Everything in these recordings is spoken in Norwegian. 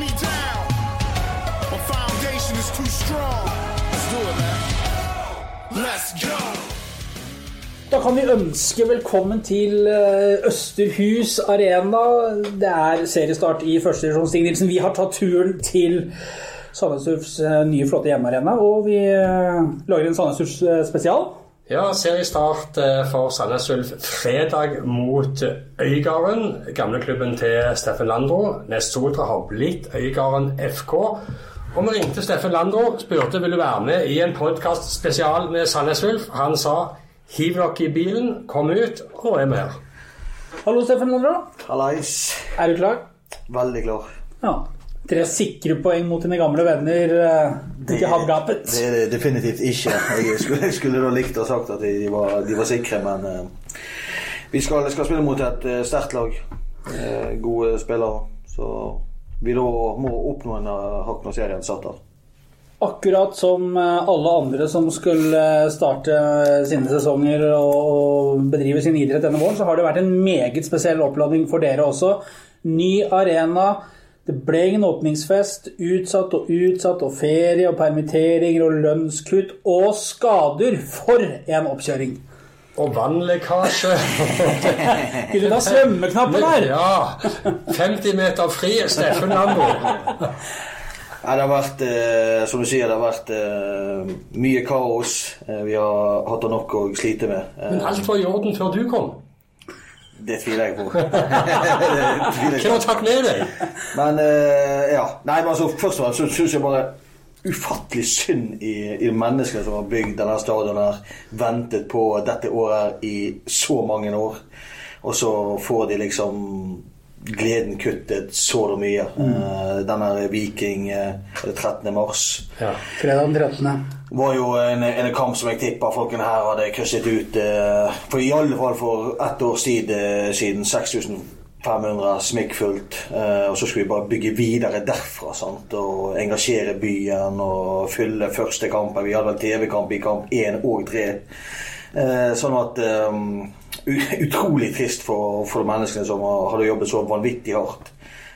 me down. My foundation is too strong. Let's do it, man. Let's go. Da kan vi ønske velkommen til eh, Østerhus Arena. Det er seriestart i første divisjon. Stig Nilsen, vi har tatt turen til Sandnes Ulfs eh, nye, flotte hjemmearena, og vi eh, lager en Sandnes Ulfs spesial. Ja, seriestart eh, for Sandnes Ulf fredag mot Øygarden. Gamleklubben til Steffen Landro. Nest Sotra har blitt Øygarden FK. Og vi ringte Steffen Landro, spurte vil du være med i en podkast spesial med Sandnes Ulf. Han sa hiv dere i bilen, kom ut, og er med her. Hallo, Steffen Landro. Hallais. Er du klar? Veldig klar. Ja. Tre sikre poeng mot dine gamle venner eh, ute havgapet. Det er det definitivt ikke. Jeg skulle, jeg skulle da likt å ha sagt at de, var, de var sikre, men uh, vi skal, skal spille mot et uh, sterkt lag. Uh, gode spillere. Så vi da må oppnå en hakk når serien starter. Akkurat som alle andre som skulle starte sine sesonger og bedrive sin idrett denne våren, så har det vært en meget spesiell oppladning for dere også. Ny arena. Det ble ingen åpningsfest. Utsatt og utsatt og ferie og permitteringer og lønnskutt og skader. For en oppkjøring! Og vannlekkasje. Kunne du ta svømmeknappen her? Ja. 50 meter fri, Steffen Landro. Nei, det har vært, eh, som du sier, det har vært eh, mye kaos. Eh, vi har hatt nok å slite med. Eh, Men alt var i orden før du kom. Det tviler jeg på. Hvem har tatt med deg? Men eh, ja. Nei, men altså, først og fremst så syns jeg bare ufattelig synd i, i mennesker som har bygd denne stadion her. Ventet på dette året i så mange år. Og så får de liksom gleden kuttet så mye. Eh, denne Viking eh, 13. mars Ja. Fredag den 13. var jo en, en kamp som jeg tippa folkene her hadde krysset ut eh, For i alle fall for ett års tid eh, siden. 6500 smikkfullt. Eh, og så skulle vi bare bygge videre derfra. sant? Og engasjere byen og fylle første kampen. Vi hadde vel TV-kamp i kamp én og tre. Eh, sånn at eh, u- Utrolig trist for, for de menneskene som hadde jobbet så vanvittig hardt.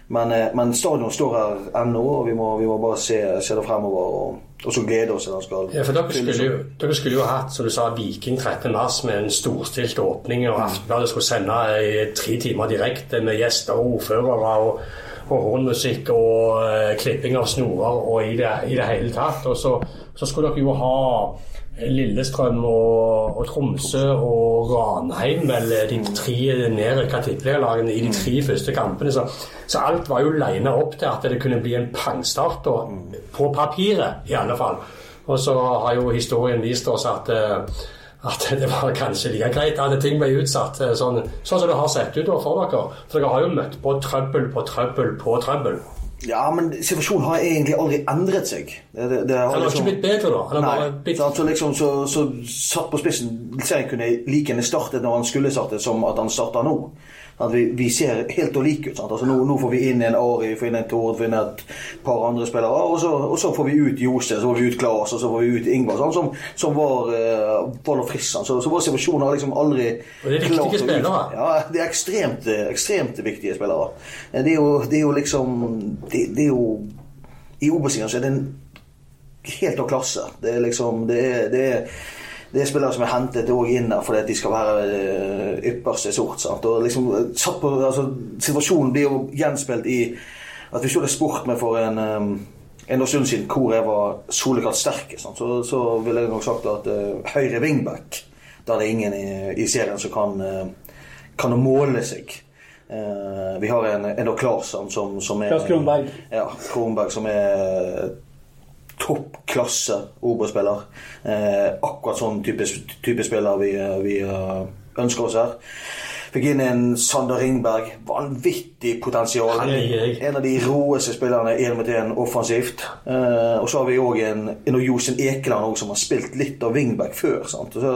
Men, eh, men stadion står her ennå, og vi må, vi må bare se, se det fremover. Og, og så glede oss til den skal Ja, for dere skulle, jo, dere skulle jo hatt som du sa, Viking 13. mars med en storstilt åpning. og Aftenbladet skulle sende i tre timer direkte med gjester og ordførere og, og hornmusikk og eh, klipping av snorer og i det, i det hele tatt. Og så, så skulle dere jo ha Lillestrøm og, og Tromsø og Ranheim, vel de tre nedrykka tippeliggalagene i de tre første kampene. Så, så alt var jo lina opp til at det kunne bli en pangstart, og, på papiret i alle fall. Og så har jo historien vist oss at, eh, at det var kanskje like greit at ting ble utsatt eh, sånn, sånn som det har sett ut for dere. For dere har jo møtt på trøbbel på trøbbel på trøbbel. Ja, men situasjonen har egentlig aldri endret seg. Det, det, det Den har ikke blitt bedre, da? Har Nei. bare blitt... Så, så liksom, så, så satt på spissen Serien kunne like gjerne startet når han skulle startet, som at han starter nå. At vi, vi ser helt og like ut. Altså, nå, nå får vi inn en Ari, får inn en Tord, får inn et par andre spillere. Og så, og så får vi ut Jose, så får vi ut Klas, og så får vi ut Ingvar, sant? som, som var, uh, frisk. sant? Så, så vår situasjon har liksom aldri Og det er viktige spillere. Ja, det er ekstremt, ekstremt viktige spillere. Det er jo, det er jo liksom det, det er jo I Obos-ligaen så er det en helt av klasse. Det er liksom Det er, det er, det er spillere som er hentet inn der fordi de skal være eh, ypperste sort. Sant? Og liksom, på, altså, situasjonen blir jo gjenspilt i at vi så det spurt med for en en stund siden hvor jeg var soleklart sterk, så, så ville jeg nok sagt at uh, høyre wingback Da er det ingen i, i serien som kan, uh, kan måle seg. Eh, vi har en, en Klarsson som, som er Klas Kronberg. Ja, Kronberg som er toppklasse Obos-spiller. Eh, akkurat sånn type, type spiller vi, vi eh, ønsker oss her. Fikk inn en Sander Ringberg. Vanvittig potensial. En av de råeste spillerne én mot én offensivt. Eh, og så har vi òg en, en Josen Ekeland også, som har spilt litt av wingback før. Sant? Og, så,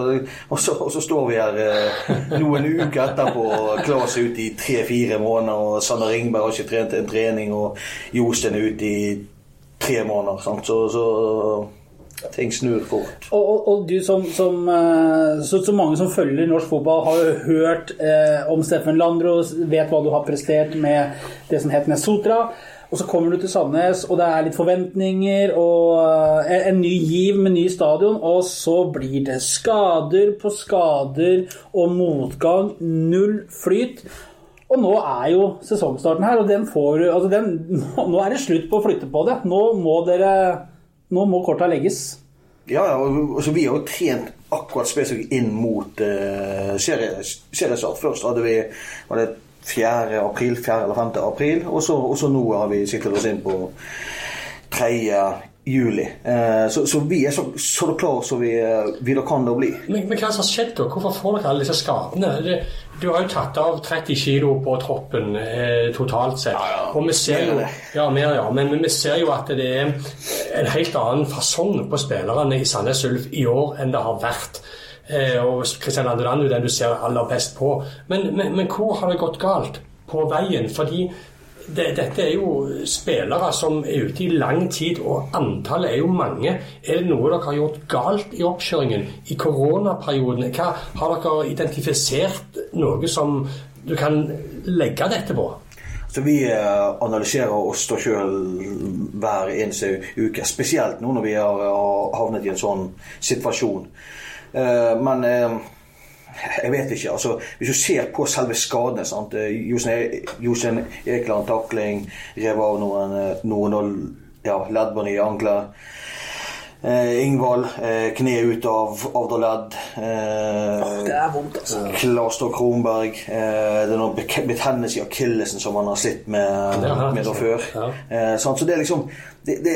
og, så, og så står vi her eh, noen uker etterpå, Klas er ute i tre-fire måneder, og Sander Ringberg har ikke trent en trening, og Josen er ute i tre måneder. Sant? Så, så ting snur fort. Og, og, og du som, som eh, så, så mange som følger norsk fotball, har jo hørt eh, om Steffen Landro, vet hva du har prestert med det som het Nesotra. Og så kommer du til Sandnes, og det er litt forventninger og eh, en ny giv med ny stadion, og så blir det skader på skader og motgang. Null flyt. Og nå er jo sesongstarten her, og den får altså den, Nå er det slutt på å flytte på det. Nå må dere Nå må korta legges. Ja, ja, og, altså, vi har jo trent akkurat spesifikt inn mot uh, serie, seriestart. Først hadde vi var det 4. april, 4. eller 5. april, og så, og så nå har vi siktet oss inn på 3. juli. Uh, så, så, vi er så, så klare som vi, vi da kan da bli. Men, men hva som har skjedd da? Hvorfor får dere alle disse skadene? Du har jo tatt av 30 kilo på troppen eh, totalt sett. Ja, ja. Og vi ser jo, ja, mer, ja. Men, men vi ser jo at det er en helt annen fasong på spillerne i Sandnes Ulf i år enn det har vært. Eh, og Kristian Anderland er den du ser aller best på. Men, men, men hvor har det gått galt på veien? Fordi det, dette er jo spillere som er ute i lang tid, og antallet er jo mange. Er det noe dere har gjort galt i oppkjøringen i koronaperioden? Hva, har dere identifisert noe som du kan legge dette på? Så vi eh, analyserer oss da sjøl hver eneste uke. Spesielt nå når vi har har havnet i en sånn situasjon. Eh, Men eh, jeg vet ikke. altså Hvis du ser på selve skadene sant? Josen Jostein E- Ekeland takling, rev av noen, eh, noen ja, leddbånd i ankler. Eh, Ingvald, eh, kne ut av avderledd. Eh, Det er vondt, altså. Klastor Kronberg. Eh, det er noe betennelse i akillesen som han har slitt med, Det med da før. Ja. Eh, så det er liksom det, det,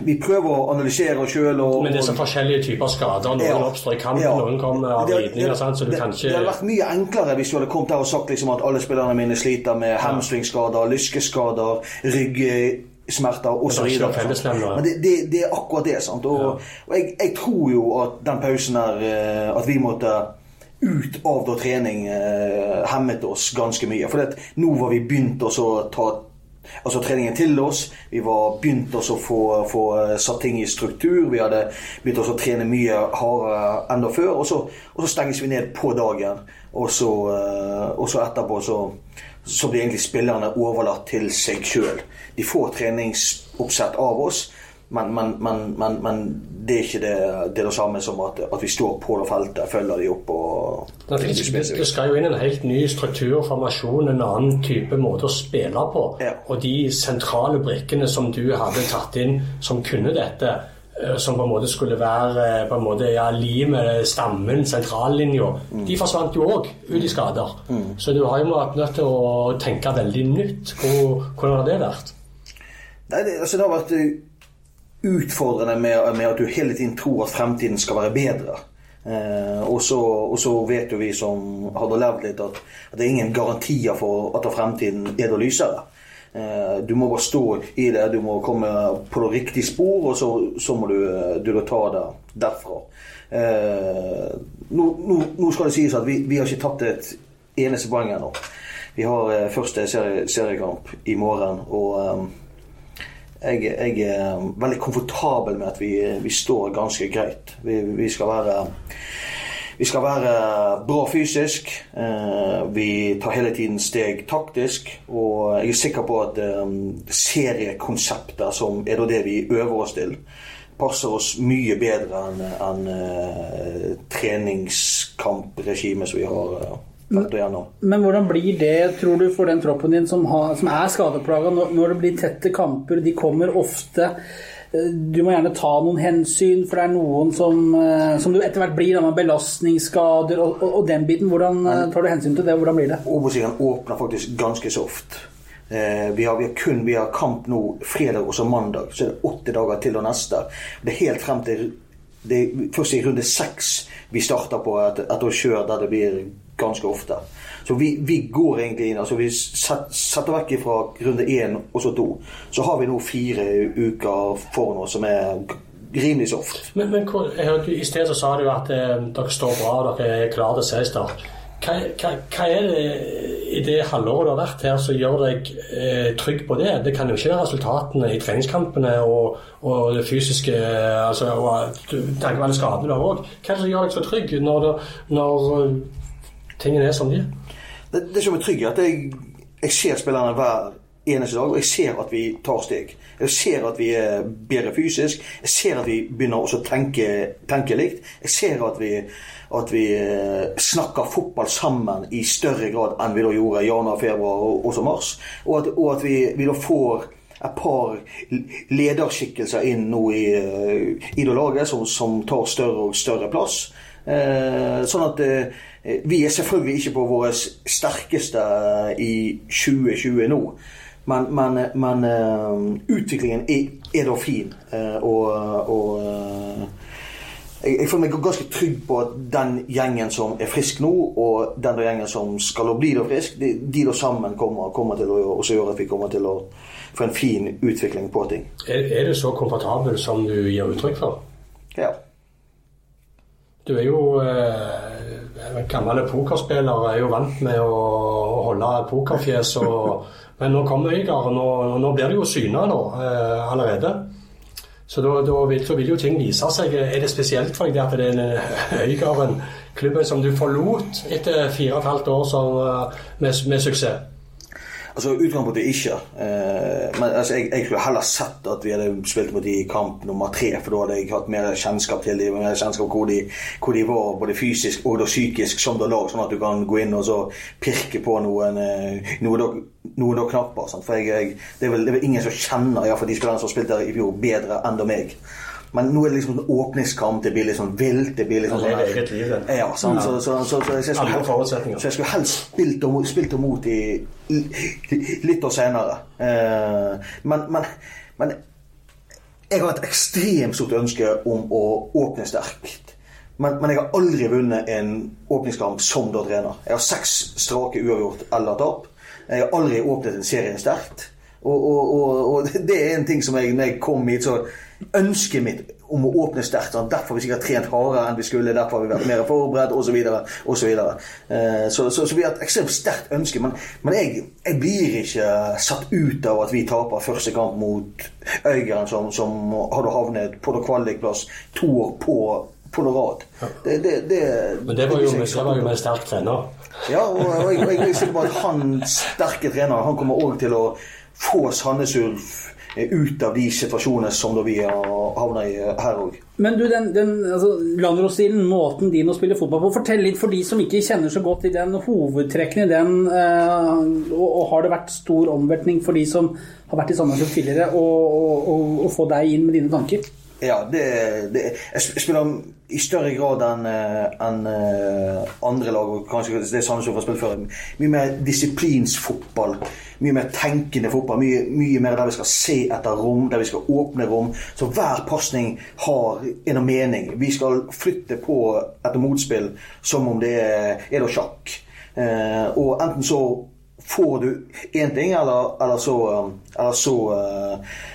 Vi prøver å analysere oss sjøl. Men det er så forskjellige typer skader. Noen Ja. oppstår i kampen, Ja. noen kommer av Det- ridninger. det-? Så du det, kan det hadde vært mye enklere hvis du hadde kommet her og sagt liksom at alle spillerne mine sliter med hamstringskader, lyskeskader, ryggsmerter osv. og er noe fellesnevner. Men det, det, det er akkurat det. sant? Og, og jeg, jeg tror jo at den pausen her eh, At vi måtte ut av da trening eh, hemmet oss ganske mye. For nå var vi begynt å ta altså treningen til oss. Vi var begynt å få, få satt ting i struktur. Vi hadde begynt å trene mye hardere enda før. Og så, og så stenges vi ned på dagen. Og så, eh, og så etterpå så, så blir egentlig spillerne overlatt til seg sjøl. De får treningsoppsett av oss. Men, men, men, men, det er ikke det, det, er det samme som at, at vi står på det feltet, følger de opp og Det finnes- Det skal jo inn en helt ny struktur, formasjon, en annen type måte å spille på. Ja. Og de sentrale brikkene som du hadde tatt inn, som kunne dette, som på en måte skulle være eh, på en måte ja, limet, stammen, sentrallinja, Mm. de forsvant jo òg ut i skader. Så du har jo vært nødt til å tenke veldig nytt. Hvor, hvordan har det vært? Nei, det, altså, det har vært eh, utfordrende med, med at du hele tiden tror at fremtiden skal være bedre. Eh, og, så, og så vet jo vi som hadde levd litt, at, at det er ingen garantier for at fremtiden er det lysere. Eh, du må bare stå i det, du må komme på det riktige spor, og så, så må du, eh, du ta det derfra. Eh, nå, nå, nå skal det sies at vi, vi har ikke tatt et eneste poeng ennå. Vi har første serie, seriekamp i morgen, og jeg, jeg er veldig komfortabel med at vi, vi står ganske greit. Vi, vi, skal være, vi skal være bra fysisk. Eh, vi tar hele tiden steg taktisk. Og jeg er sikker på at eh, seriekonsepter, som er det vi øver oss til, passer oss mye bedre enn eh, treningskampregimet som vi har eh, vært igjennom. Men hvordan blir det, tror du, for den troppen din som, har, som er skadeplaga, når det blir tette kamper? De kommer ofte. Eh, Du må gjerne ta noen hensyn, for det er noen som, eh, som du etter hvert blir med belastningsskader og, og, og den biten. Hvordan eh, tar du hensyn til det, og hvordan blir det? Obos-ligaen åpner faktisk ganske soft. Vi, har, vi har kun vi har kamp nå fredag og så mandag, så er det åtte dager til og neste. Det er helt frem til det er først i runde seks vi starter på et, et kjør der det blir ganske ofte. Så vi, vi går egentlig inn. altså Vi set, setter vekk fra runde én og så to. Så har vi nå fire uker foran oss som er rimelig soft. Men, men hvor- jeg I sted så sa du at eh, dere står bra og dere er klare til seriestart. Hva, hva, er det i det halvåret du har vært her som gjør deg eh, trygg på det? Det kan jo ikke være resultatene i treningskampene og, og det fysiske altså, og tanken alle skadene du har òg. Hva er det som gjør deg så trygg når, når eh, tingene er som de er? Det, det som er trygg, er at jeg, jeg ser spillerne hver eneste dag, og jeg ser at vi tar steg. Jeg ser at vi er bedre fysisk. Jeg ser at vi begynner også å tenke, tenke likt. Jeg ser at vi, at vi eh, snakker fotball sammen i større grad enn vi da gjorde i januar, februar og også mars. Og at, og at vi, vi da får et par lederskikkelser inn nå i, eh, i det laget som, som tar større og større plass. Eh, sånn at eh, vi er selvfølgelig ikke på våre sterkeste i 2020 nå. Men, men, men uh, utviklingen er, er, da fin. Og, og jeg, jeg, føler meg ganske trygg på at den gjengen som er frisk nå, og den gjengen som skal bli da frisk, de, de da sammen kommer, kommer til å gjøre at vi kommer til å få en fin utvikling på ting. Er, er du så komfortabel som du gir uttrykk for? Ja. Du er jo eh, Gamle pokerspiller, er jo vant med å, å holde pokerfjes. Og, men nå kommer Øygard, og nå blir det jo syna nå eh, allerede. Så da, da vil, så vil, jo ting vise seg. Er det spesielt for deg at det er en Øygarden, klubben som du forlot etter fire og et halvt år som, eh, med, med suksess? Altså Utgangspunktet ikke. Eh, men altså, jeg, jeg skulle heller sett at vi hadde spilt mot de i kamp nummer tre. For da hadde jeg hatt mer kjennskap til dem, mer kjennskap hvor de, hvor de var både fysisk og psykisk som det lag. Sånn at du kan gå inn og så pirke på noen, eh, noen, noen knapper. Sant? For jeg, jeg, det, er vel, det, er vel, ingen som kjenner for de spillerne som spilte der i fjor, bedre enn meg. Men nå er det liksom en åpningskamp, det blir litt sånn vilt. Det blir liksom sånn, er eget liv, det. Ja, sant? Så, så, så, så, jeg skulle, helst, spilt og, spilt og mot i litt år senere. Eh, men, men, men jeg har et ekstremt stort ønske om å åpne sterkt. Men, men, jeg har aldri vunnet en åpningskamp som da trener. Jeg har seks strake uavgjort eller tap. Jeg har aldri åpnet en serie sterkt. Og, og, og, og, det er en ting som jeg, når jeg kom hit, så ønsket mitt om å åpne sterkt. Sånn. Derfor har vi sikkert trent hardere enn vi skulle, derfor har vi vært mer forberedt osv. Så, videre, eh, så, så, så, vi har et ekstremt sterkt ønske. Men, men jeg, jeg, blir ikke satt ut av at vi taper første kamp mot Øygarden, som, som hadde havnet på kvalikplass to år på, på rad. Det, det, det, men det var jo, med, det var jo med en sterk trener. Ja, og, og jeg, jeg er sikker på at han sterke trener han kommer òg til å få Sandnes Ulf ut av de situasjonene som vi havna i her òg. Men du, den, den altså, Landros-stilen, måten din å spille fotball på, fortell litt for de som ikke kjenner så godt i den hovedtrekkene i den. Eh, og, og, har det vært stor omveltning for de som har vært i Sandnes tidligere, å få deg inn med dine tanker? Ja, det, det, jeg spiller i større grad enn en eh, andre lag, og kanskje det Sandnes har spilt før. Mye mer disiplinsfotball. Mye mer tenkende fotball. Mye, mye, mer der vi skal se etter rom, der vi skal åpne rom. Så hver pasning har en mening. Vi skal flytte på etter motspill som om det er, er det sjakk. Eh, og enten så får du én ting, eller, eller så, eller så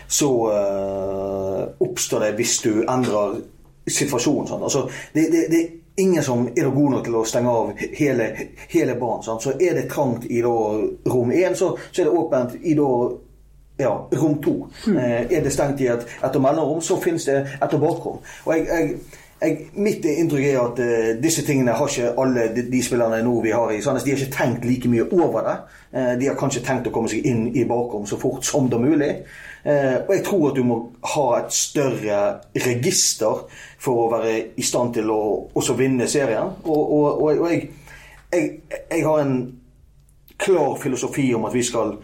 så uh, oppstår det hvis du endrer situasjonen. Sånn. Altså, det, det, det, er ingen som er god nok til å stenge av hele, hele banen. Sånn. Så er det trangt i da, rom én, så, så, er det åpent i da, ja, rom to. Mm. Uh, er det stengt i et etter mellomrom, så finnes det etter bakrom. Og jeg, jeg jeg, mitt inntrykk er at uh, disse tingene har ikke alle de, de, spillerne nå vi har i Sandnes, de har ikke tenkt like mye over det. Uh, de har kanskje tenkt å komme seg inn i bakrom så fort som det er mulig. Uh, og jeg tror at du må ha et større register for å være i stand til å også vinne serien. Og, og, og, og jeg, jeg, jeg, har en klar filosofi om at vi skal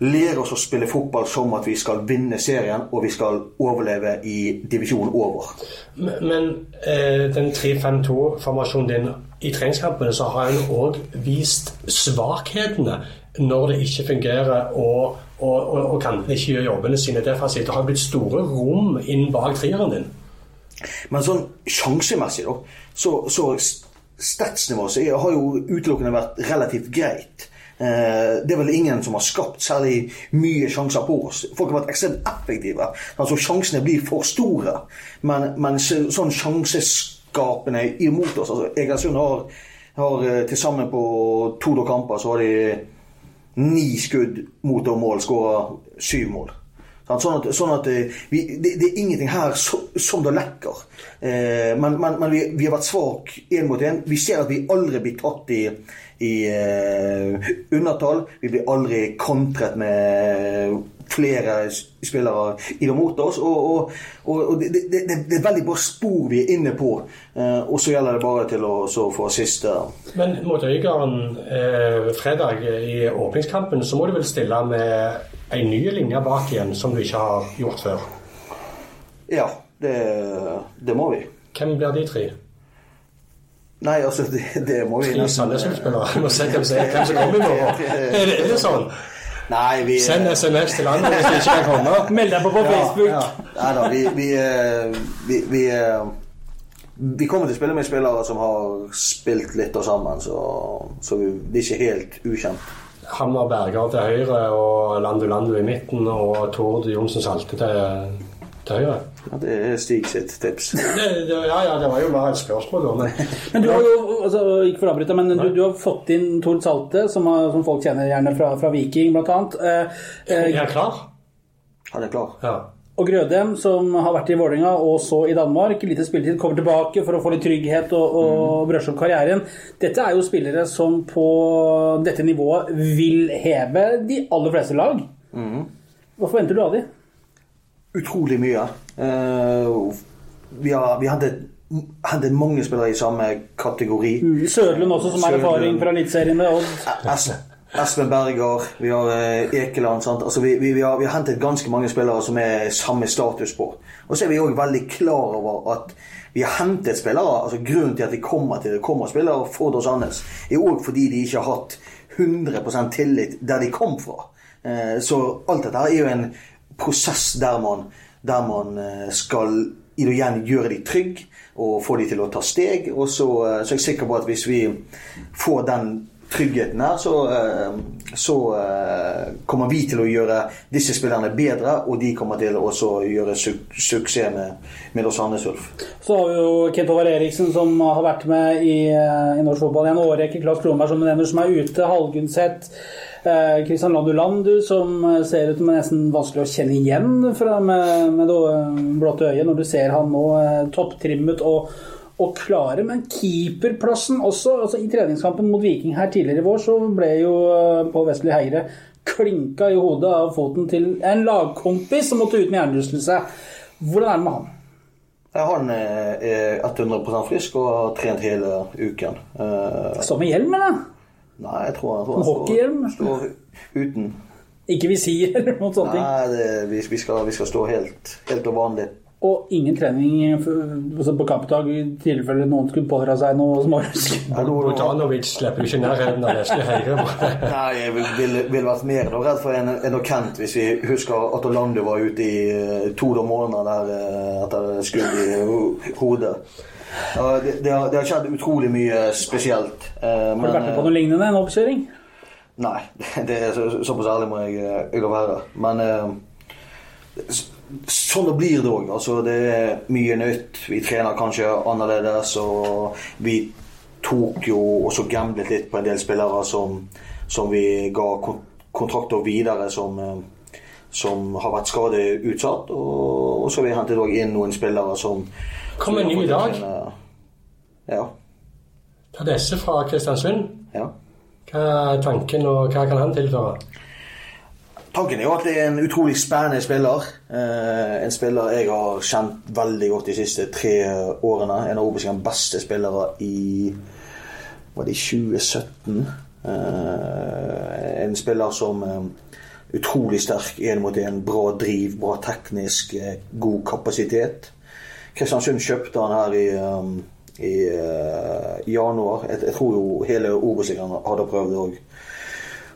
lære oss å spille fotball som at vi skal vinne serien og vi skal overleve i divisjonen over. Men, men eh, den 3-5-2-formasjonen din i treningskampene så har en òg vist svakhetene når det ikke fungerer. og og, og, og kantene ikke gjør jobbene sine defensivt. Det har blitt store rom inn bak treeren din. Men sånn sjansemessig, da, så, så statsnivået har jo utelukkende vært relativt greit. Eh, det er vel ingen som har skapt særlig mye sjanser på oss. Folk har vært ekstremt effektive. Altså Sjansene blir for store. Men, men sånn sjanseskapende imot oss altså Egersund har, har eh, til sammen på to kamper så har de ni skudd mot og mål, skåra syv mål. Sånn at, sånn at eh, vi, det, det, er ingenting her så, som det lekker. Eh, men, men, men vi, vi, har vært svake én mot én. Vi ser at vi aldri blir tatt i, i eh, undertall. Vi blir aldri kontret med flere spillere i og mot oss. Og, og, og, det, det, det, er veldig bra spor vi er inne på. Eh, og så gjelder det bare til å så få siste Men mot Øygarden eh, fredag i åpningskampen så må du vel stille med en ny linje bak igjen, som du ikke har gjort før? Ja, det, det må vi. Hvem blir de tre? Nei, altså, det, det må vi Tre Sandnes-spillere? Vi må se hvem som er- hvem som kommer i morgen. Er det, er det sånn? Nei, vi Send SMS til andre hvis du ikke kan komme. Meld deg på på Facebook. Ja, Nei da, vi vi, eh, vi vi, eh, vi kommer til å spille med spillere som har spilt litt og sammen, så, så vi, det er ikke helt ukjent. Hammer Berger til høyre og Landu Landu i midten og Tord Johnsen Salte til, til høyre. Ja, det er Stig sitt tips. Ja, ja, det var jo bare et spørsmål. Men Men du har jo, altså, ikke for å avbryte, men du, du har fått inn Tord Salte, som, som folk kjenner gjerne fra, fra Viking, blant annet. Eh, er eh, jeg klar? Han er klar. Ja. og Grødem, som har vært i Vålerenga og så i Danmark. Lite spilletid, kommer tilbake for å få litt trygghet og, og brøsje opp karrieren. Dette er jo spillere som på dette nivået vil heve de aller fleste lag. Hva forventer du av dem? Utrolig mye. Eh, vi har, vi hadde hentet mange spillere i samme kategori. Sødlund også, som er erfaring fra Eliteserien med Odd. Espen Berger, vi har eh, Ekeland. Altså, vi, vi, vi, har, vi har hentet ganske mange spillere som er samme status på. Og så er vi òg veldig klar over at vi har hentet spillere. altså Grunnen til at vi kommer til det kommer spillere for Dos Andes, er òg fordi de ikke har hatt 100% tillit der de kom fra. Eh, Så alt dette er jo en prosess der man, der man eh, skal igjen gjøre de trygge og få de til å ta steg. Og så, eh, så er jeg sikker på at hvis vi får den tryggheten her, så, eh, så kommer vi til å gjøre disse spillerne bedre, og de kommer til å gjøre su suksess med, med oss Sandnes Ulf. Så har vi jo Kent Håvard Eriksen, som har vært med i, i norsk fotball i en årrekke. Claes Kronberg, som du nevner, som er ute. Halgundseth. Eh, Kristian Landulandu, Landu, som eh, ser ut som er nesten vanskelig å kjenne igjen fra med, med det blåte blåtte øyet, når du ser han nå eh, topptrimmet og, og klare. Men keeperplassen også. altså I treningskampen mot Viking her tidligere i vår, så ble jo på Pål Vestli Heire klinka i hodet av foten til en lagkompis som måtte ut med hjernerystelse. Hvordan er det med han? Han eh, er 100 frisk og har trent hele uken. Som med hjelm, eller? Nei, jeg tror, han hockeyhjelm? står, står uten. Ikke visir eller noe sånt. ting. Nei, det, vi, vi, skal, vi skal stå helt, helt og vanlig. Og ingen trening altså på kampdag i tilfelle noen skulle pådra seg noe smårusk. Bogdanovic slipper ikke nærheten av vesle Høyre. Nei, jeg ville vil, vil vært mer da, redd for en, en og Kent hvis vi husker at Orlando var ute i eh, to måneder der eh, etter skudd i hodet. Det, det, har, det har skjedd utrolig mye spesielt. eh, Har du vært med på noe lignende? En oppkjøring? Nei, det er så, såpass ærlig må jeg, jeg være. Men eh, sånn det blir det òg. Altså, det er mye nytt. Vi trener kanskje annerledes. Og vi tok jo også gamblet litt på en del spillere som, som vi ga kontrakter videre som, eh, som har vært skadeutsatt. Og, og så har vi hentet inn noen spillere som Kom en ny i dag. Ja. Tadesse fra Kristiansund. ja. Hva er tanken, og hva kan han tilføre? Tanken er jo at det er en utrolig spennende spiller. Eh, en spiller jeg har kjent veldig godt de siste tre årene. En av Obos' beste spillere i Var det i 2017? Eh, en spiller som eh, utrolig sterk én mot én. Bra driv, bra teknisk, god kapasitet. Kristiansund kjøpte han her i, um, i uh, januar. Jeg, jeg tror jo hele Obos-ligaen hadde prøvd å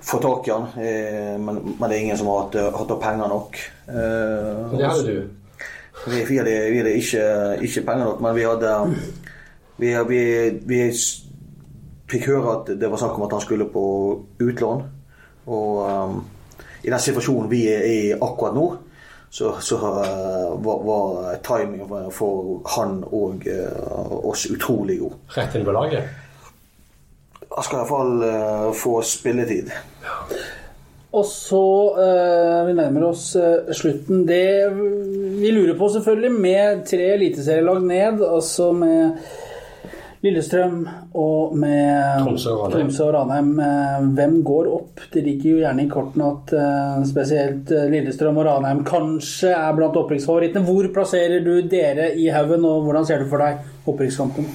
få tak i han, eh, men, men det er ingen som har hatt, hatt penger nok. Eh, Det hadde du. vi, vi, hadde, vi hadde ikke, ikke penger nok, men vi hadde Vi, vi, vi fikk høre at det var snakk om at han skulle på utlån. Og um, i den situasjonen vi er i akkurat nå, så, så uh, var, var timingen for- for han og uh, oss utrolig god. Rett inn på laget. Han skal iallfall uh, få spilletid. Og så uh, Vi nærmer oss uh, slutten. Det vi lurer på, selvfølgelig, med tre eliteserielag ned, altså med Lillestrøm og med Tromsø og Ranheim. Eh, Hvem går opp? Det ligger jo gjerne i kortene at eh, spesielt eh, Lillestrøm og Ranheim kanskje er blant opprykksfavorittene. Hvor plasserer du dere i haugen, og hvordan ser du for deg opprykkskampen?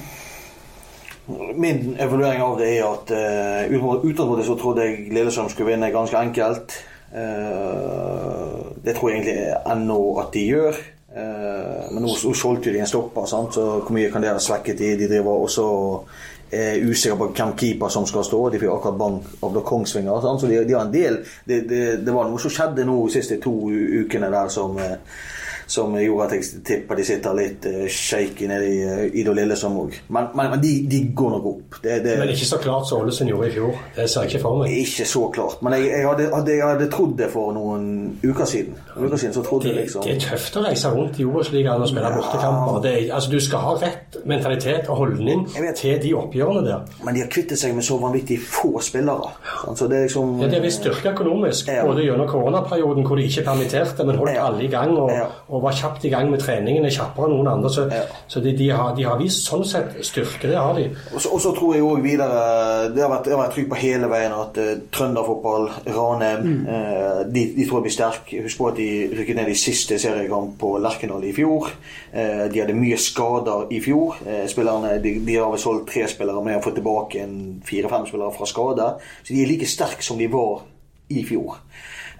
Min evaluering av det er at uh, utgangspunktet så trodde jeg Lillestrøm skulle vinne ganske enkelt. Uh, det tror jeg egentlig ennå at de gjør. Eh, men nå solgte de en stopper, sant? så hvor mye kan det ha svekket de? De driver også er usikre på hvem keeper som skal stå. De fikk akkurat bank av da Kongsvinger. Sant? Så de, de, har en del det, det, det, var noe som skjedde nå de siste to ukene der som eh, som gjorde at jeg tipper de sitter litt uh, shaky nede i, Idol Lillesand òg. Men, men, men de, de, går nok opp. Det, det, men ikke så klart som Ålesund gjorde i fjor. Det ser jeg ikke for meg. Ikke så klart. Men jeg, jeg, hadde, hadde, jeg hadde, trodd det for noen uker siden. uker siden så trodde det, jeg liksom... det er tøft å reise rundt i Obos-ligaen og spille ja. bortekamper. Altså, du skal ha rett mentalitet og holdning til de oppgjørene der. Men de har kvittet seg med så vanvittig få spillere. Altså, det er liksom... Ja, det er visst styrke økonomisk, både gjennom koronaperioden hvor de ikke permitterte, men holdt alle i gang. og, og og var kjapt i gang med treningen, er kjappere enn noen andre. Så, ja. så de, de, har, de, har, vist sånn sett styrke, det har de. Og så, tror jeg òg videre Det har vært, har vært trykk på hele veien at uh, trønderfotball, Ranheim mm. uh, de, de, tror jeg blir sterke. Husk på at de rykket ned i siste seriekamp på Lerkendal i fjor. Uh, de hadde mye skader i fjor. spillerne, de, de, har vel solgt tre spillere, men de har fått tilbake fire-fem spillere fra skade. Så de er like sterke som de var i fjor.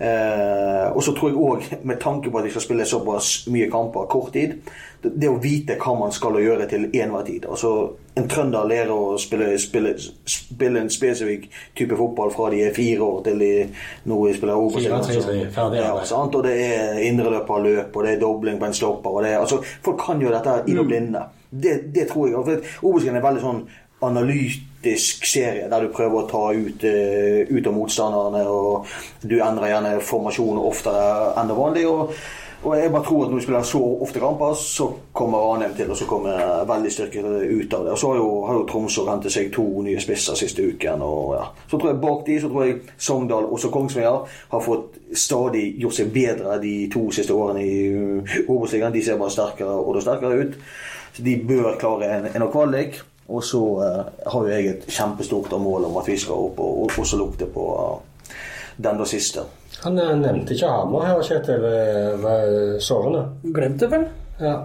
Eh, og så tror jeg òg, med tanke på at jeg skal spille såpass mye kamper kort tid, det, å vite hva man skal gjøre til enhver tid. Altså, en trønder lærer å spille, spille, spille, en spesifikk type fotball fra de er fire år til de nå spiller Obos-ligaen. Ja, og det er indreløperløp, og det er dobling på en stopper. Og det er, altså, folk kan gjøre dette i det mm. blinde. Det, det tror jeg. Obos-ligaen er veldig sånn analytisk serie der du prøver å ta ut, uh, ut av motstanderne. og Du endrer gjerne formasjon oftere enn det vanlige. Og, og, jeg bare tror at når du spiller så ofte kamper, så kommer Ranheim til og så kommer veldig styrket ut av det. Og så har jo, har jo Tromsø hentet seg to nye spisser siste uken. og ja. Så tror jeg Bak de så tror jeg Sogndal og Kongsvinger har fått stadig gjort seg bedre de to siste årene i Obos-ligaen. De ser bare sterkere og sterkere ut. Så de bør klare en, en kvalik. Og så uh, har jo jeg et kjempestort mål om at vi skal opp og, og også lukte på uh, den da siste. Han uh, nevnte ikke Hamar her, Kjetil, ved sårene? Glemte vel? Ja.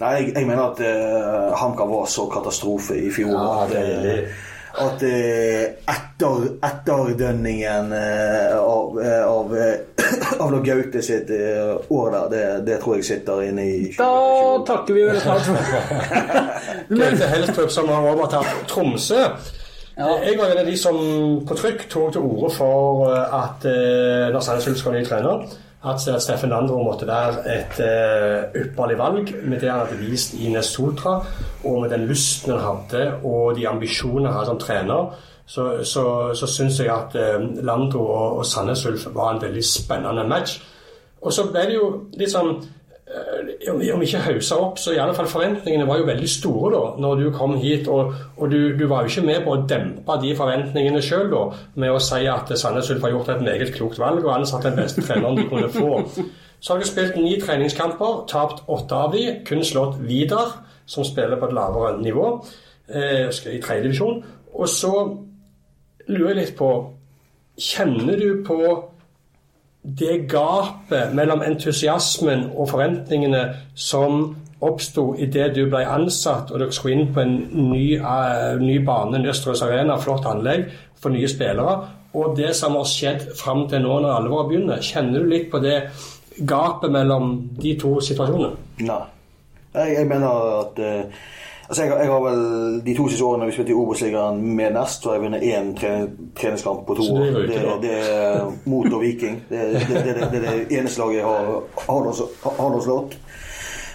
Nei, jeg, jeg mener at uh, HamKam var så katastrofe i fjor. Ja, at, uh, at uh, etter, etterdønningen av, av, av Gaute sitt år der, det, det, tror jeg sitter inne i 2020. Da takker vi vel snart Gaute Helstrup som har overtatt Tromsø. Ja. Jeg var en av de som på trykk tok til orde for at Lars Ulf skal ny trener at Steffen Landro måtte være et uh, ypperlig valg med det han hadde vist i Nesotra, og med den lysten han hadde og de ambisjonene han hadde som trener, så, så, så syns jeg at uh, Landro og, og Sandnes Ulf var en veldig spennende match. Og så ble det jo litt sånn om ikke hausa opp, så i alle fall forventningene var jo veldig store da når du kom hit. Og, og du, du, var jo ikke med på å dempe de forventningene sjøl med å si at Sandnes Ulf har gjort et meget klokt valg og ansatt den beste treneren de kunne få. Så har du spilt ni treningskamper, tapt åtte av de, kun slått Vidar, som spiller på et lavere nivå, eh, i tredjedivisjon. Og så lurer jeg litt på Kjenner du på det gapet mellom entusiasmen og forventningene som oppsto idet du ble ansatt og dere skulle inn på en ny, uh, ny bane, Nøstrøs Arena, flott anlegg for nye spillere, og det som har skjedd fram til nå når alvoret begynner. Kjenner du litt på det gapet mellom de to situasjonene? Nei. Jeg, jeg mener at uh Altså jeg, jeg, har vel De to siste årene vi spilte i Obos-ligaen med Nest, så har jeg vunnet én treningskamp på to år. Det, det, det, er mot og Viking. Det, det, er det eneste laget jeg har, har, har slått.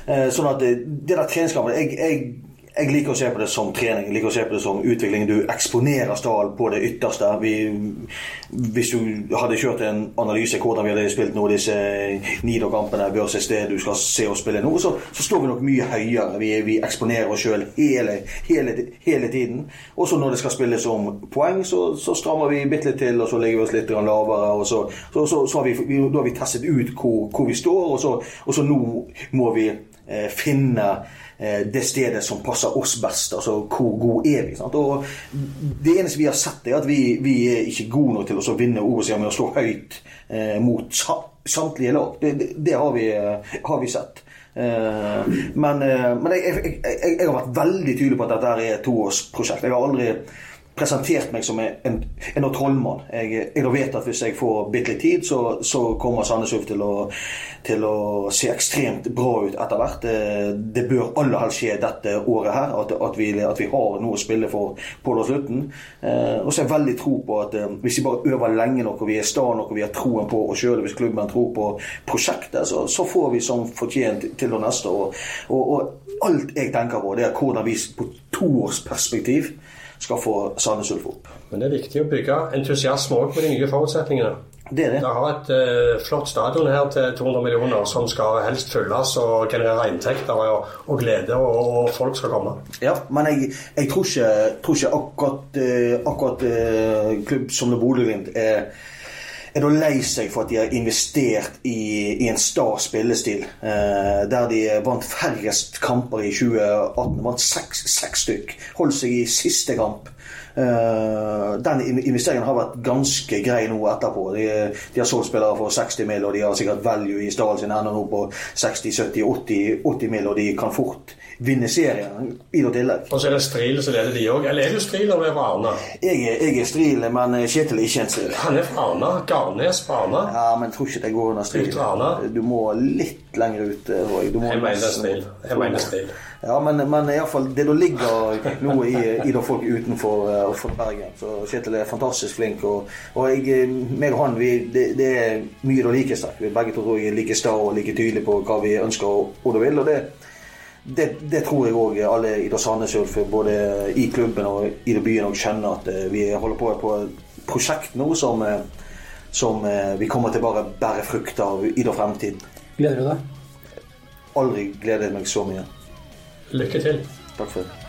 Eh, sånn at det, det der treningskampen jeg, jeg jeg liker å se på det som trening, jeg liker å se på det som utvikling. Du eksponerer Stal på det ytterste. Vi, hvis du hadde kjørt en analyse hvordan vi hadde spilt nå disse Nido-kampene versus det du skal se oss spille nå, så, så står vi nok mye høyere. Vi, vi eksponerer oss sjøl hele, hele, hele, tiden. Også når det skal spilles om poeng, så, så strammer vi bitte litt til, og så legger vi oss litt lavere. og Så, så, så har vi, vi, har vi testet ut hvor, hvor vi står, og så, og nå må vi eh, finne det stedet som passer oss best. Altså hvor god er vi? Sant? Og det eneste vi har sett, er at vi, vi er ikke gode nok til å vinne Obos-ligaen med å slå høyt eh, mot sa samtlige lag. Det, det, det har, vi, eh, har vi sett. Eh, men, eh, men jeg, jeg, jeg, jeg har vært veldig tydelig på at dette er et toårsprosjekt. Jeg har aldri presentert meg som en, en trollmann. Jeg, jeg vet at hvis jeg får bitte litt tid, så, så kommer Sandnes Ulf til, til å se ekstremt bra ut etter hvert. Det, det bør aller helst skje dette året her, at, at, vi, at vi har noe å spille for på slutten. Eh, og så har jeg veldig tro på at eh, hvis vi bare øver lenge nok og vi er sta nok og vi har troen på oss sjøl, hvis klubben tror på prosjektet, så, så får vi som fortjent til det neste. Og, og, og alt jeg tenker på, det er hvordan vi på toårsperspektiv skal få Sandnes Ulf opp. Men det er viktig å bygge entusiasme òg med de nye forutsetningene. Det er det. Det har et uh, flott stadion her til 200 millioner som skal helst fylles og generere inntekter og, og glede, og, og folk skal komme. Ja, men jeg, jeg tror ikke, tror ikke akkurat, uh, akkurat uh, klubb som Bodø-Glimt er er da lei seg for at de har investert i, i en sta spillestil. Eh, der de vant færrest kamper i 2018. Vant seks, seks stykk. Holdt seg i siste kamp. Eh, den investeringen har vært ganske grei nå etterpå. De, de har solgt spillere for 60 mill., og de har sikkert value i stallen sin ennå nå på 60-70-80 80 mill., og de kan fort vinne serien i noe tillegg. Og så er det Stril som leder de òg. Eller er du Stril eller er du Arna? Jeg er, jeg er stril, men Kjetil er ikke en stril. Han er fra Arna. Garnes fra Arna. Ja, men tror ikke det går under stril. Du må litt lenger ut. eh, Du må Jeg mener Stril. Jeg mener Stril. Ja, men, men i alle fall, det du ligger nå i, i da folk utenfor uh, Bergen. Så Kjetil er fantastisk flink. Og, og jeg, eh, meg og han, vi, det, det er mye det likeste. Vi begge to tror jeg er like sta og like tydelige på hva vi ønsker og, og da vil. og det det, det tror jeg òg alle i Ulf, både i klubben og i byen, også skjønner at eh, vi holder på på et prosjekt nå som, eh, som eh, vi kommer til bare bære frukt av i det fremtiden. Gleder du deg? Aldri gledet meg så mye. Lykke til. Takk for det.